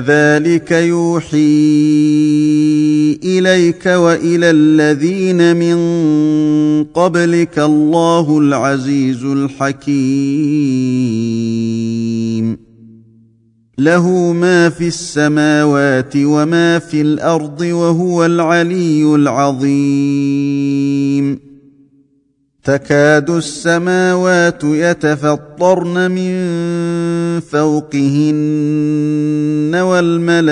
كذلك يوحي إليك وإلى الذين من قبلك الله العزيز الحكيم. له ما في السماوات وما في الأرض وهو العلي العظيم. تكاد السماوات يتفطرن من فوقهن والملائكة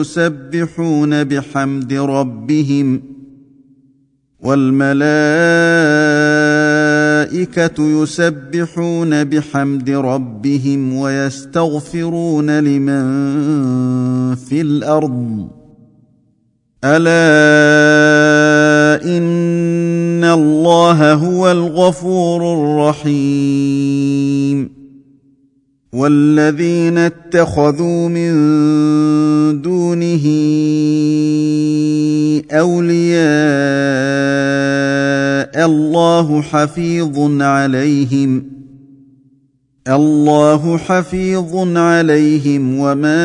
يسبحون بحمد ربهم والملائكة يسبحون بحمد ربهم ويستغفرون لمن في الأرض. ألا الله هو الغفور الرحيم والذين اتخذوا من دونه اولياء الله حفيظ عليهم الله حفيظ عليهم وما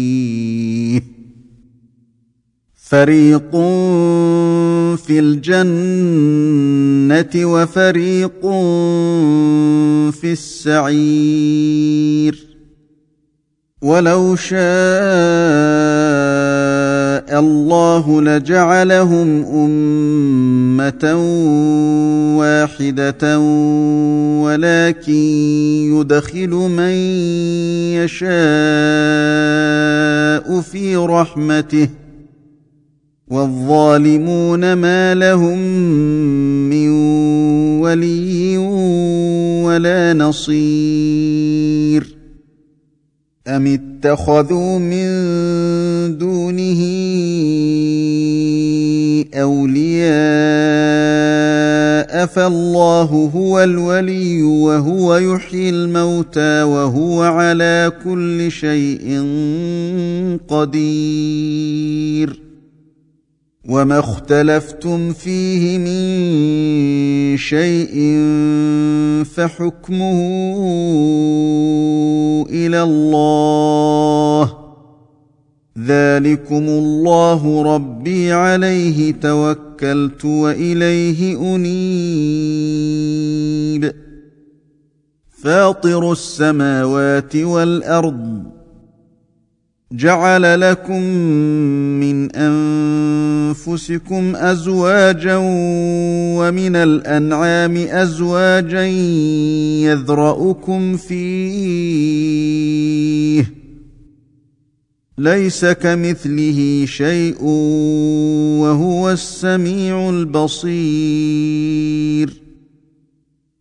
فريق في الجنه وفريق في السعير ولو شاء الله لجعلهم امه واحدة ولكن يدخل من يشاء في رحمته والظالمون ما لهم من ولي ولا نصير. أم اتخذوا من دونه أولياء فالله هو الولي وهو يحيي الموتى وهو على كل شيء قدير. وما اختلفتم فيه من شيء فحكمه إلى الله ذلكم الله ربي عليه توكلت واليه انيب فاطر السماوات والارض جعل لكم من أنفسكم أزواجا ومن الأنعام أزواجا يذرأكم فيه. ليس كمثله شيء وهو السميع البصير.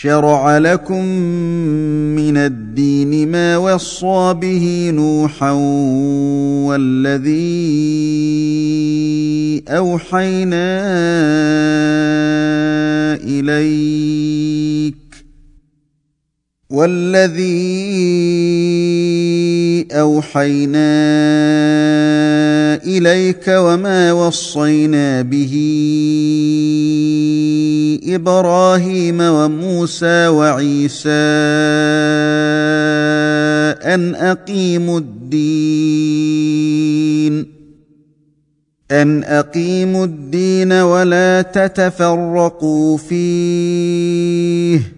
شرع لكم من الدين ما وصى به نوحا والذي أوحينا إليك والذي أوحينا إليك وما وصينا به إبراهيم وموسى وعيسى أن أقيموا الدين أن أقيموا الدين ولا تتفرقوا فيه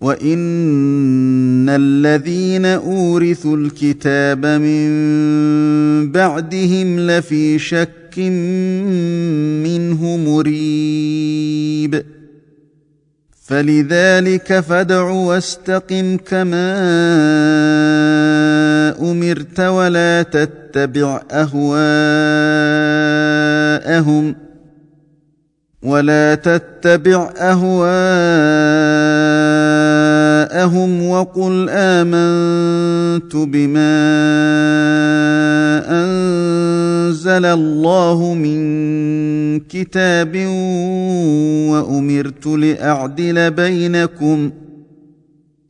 وان الذين اورثوا الكتاب من بعدهم لفي شك منه مريب فلذلك فادع واستقم كما امرت ولا تتبع اهواءهم ولا تتبع اهواءهم وقل آمنت بما أنزل الله من كتاب وأمرت لأعدل بينكم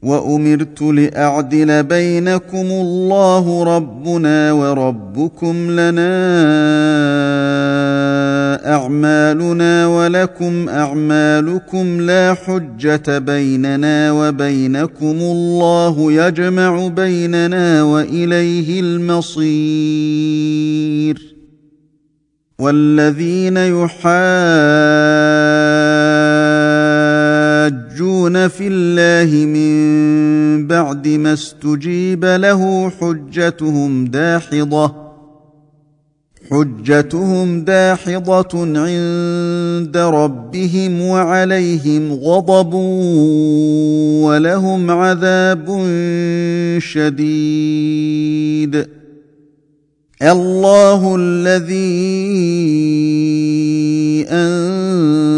وأمرت لأعدل بينكم الله ربنا وربكم لنا أعمالنا ولكم أعمالكم لا حجة بيننا وبينكم الله يجمع بيننا وإليه المصير والذين يحاجون في الله من بعد ما استجيب له حجتهم داحضة حجتهم داحضة عند ربهم وعليهم غضب ولهم عذاب شديد. الله الذي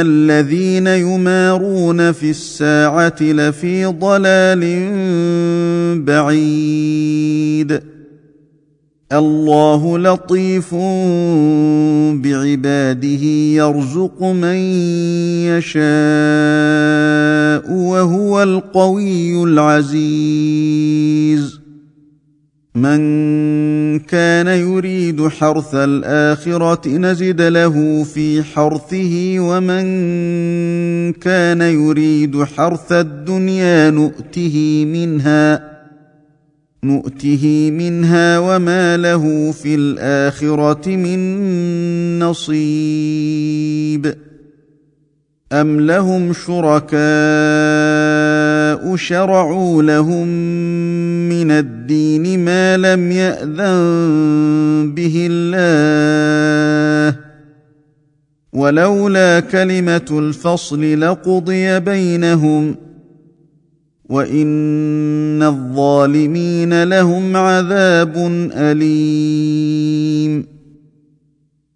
الذين يمارون في الساعة لفي ضلال بعيد. الله لطيف بعباده يرزق من يشاء وهو القوي العزيز. من كان يريد حرث الآخرة نزد له في حرثه ومن كان يريد حرث الدنيا نؤته منها نؤته منها وما له في الآخرة من نصيب. أم لهم شركاء شرعوا لهم من الدين ما لم يأذن به الله. ولولا كلمة الفصل لقضي بينهم وإن الظالمين لهم عذاب أليم.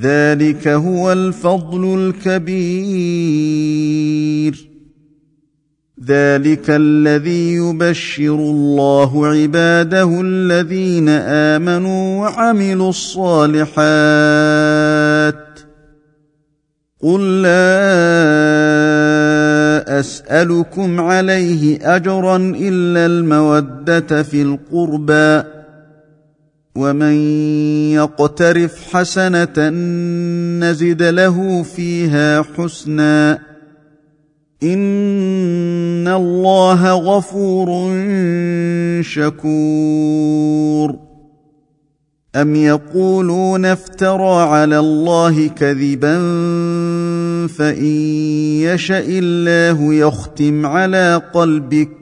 ذلك هو الفضل الكبير. ذلك الذي يبشر الله عباده الذين آمنوا وعملوا الصالحات. قل لا أسألكم عليه أجرا إلا المودة في القربى. ومن يقترف حسنه نزد له فيها حسنا ان الله غفور شكور ام يقولون افترى على الله كذبا فان يشا الله يختم على قلبك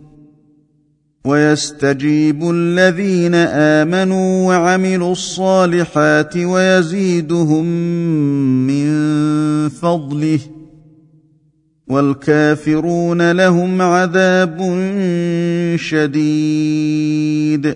ويستجيب الذين آمنوا وعملوا الصالحات ويزيدهم من فضله والكافرون لهم عذاب شديد.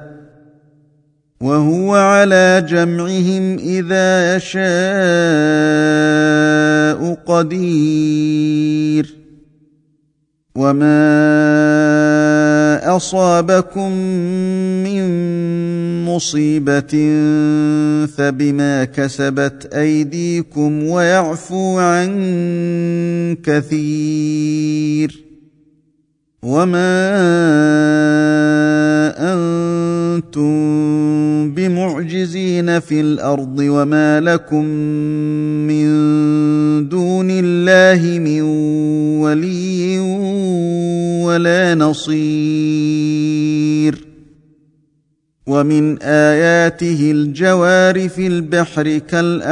وهو على جمعهم إذا يشاء قدير. وما اصابكم من مصيبه فبما كسبت ايديكم ويعفو عن كثير. وما أنتم بمعجزين في الأرض وما لكم من دون الله من ولي ولا نصير ومن اياته الجوار في البحر كالاعلام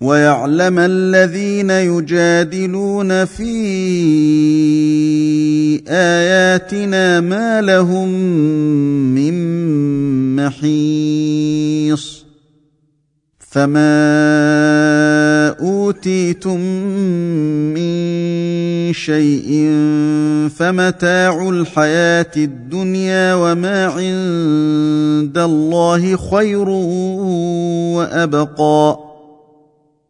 ويعلم الذين يجادلون في اياتنا ما لهم من محيص فما اوتيتم من شيء فمتاع الحياة الدنيا وما عند الله خير وابقى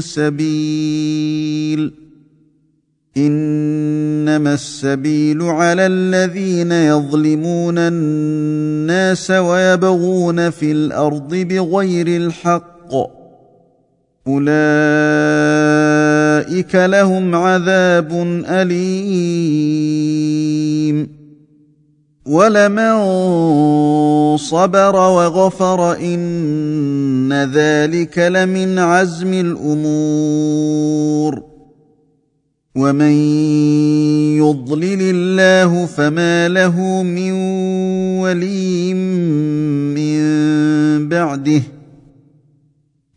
سبيل إنما السبيل على الذين يظلمون الناس ويبغون في الأرض بغير الحق. أولئك لهم عذاب أليم. ولمن صبر وغفر ان ذلك لمن عزم الأمور ومن يضلل الله فما له من ولي من بعده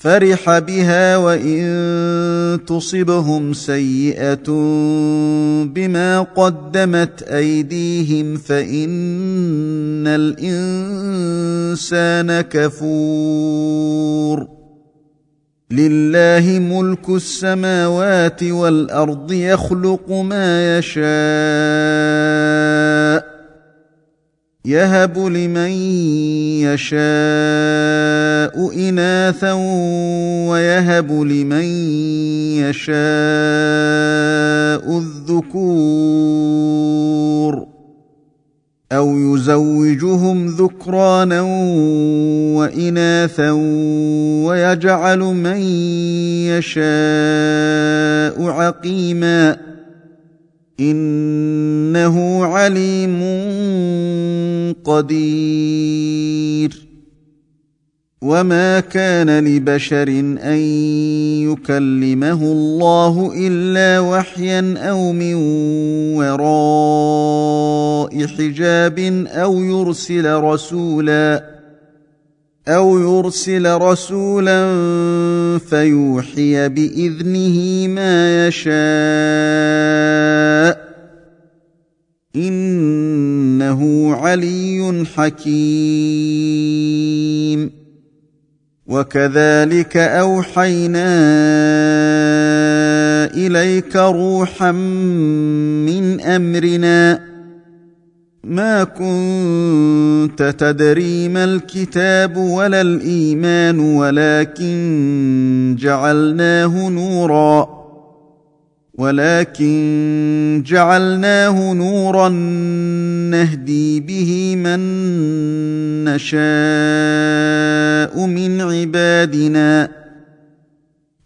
فرح بها وإن تصبهم سيئة بما قدمت أيديهم فإن الإنسان كفور. لله ملك السماوات والأرض يخلق ما يشاء. يهب لمن يشاء إناثا ويهب لمن يشاء الذكور أو يزوجهم ذكرانا وإناثا ويجعل من يشاء عقيما إنه عليم قدير. وما كان لبشر أن يكلمه الله إلا وحيا أو من وراء حجاب أو يرسل رسولا أو يرسل رسولا فيوحي باذنه ما يشاء انه علي حكيم وكذلك اوحينا اليك روحا من امرنا ما كنت تدري ما الكتاب ولا الإيمان ولكن جعلناه نورا. ولكن جعلناه نورا نهدي به من نشاء من عبادنا.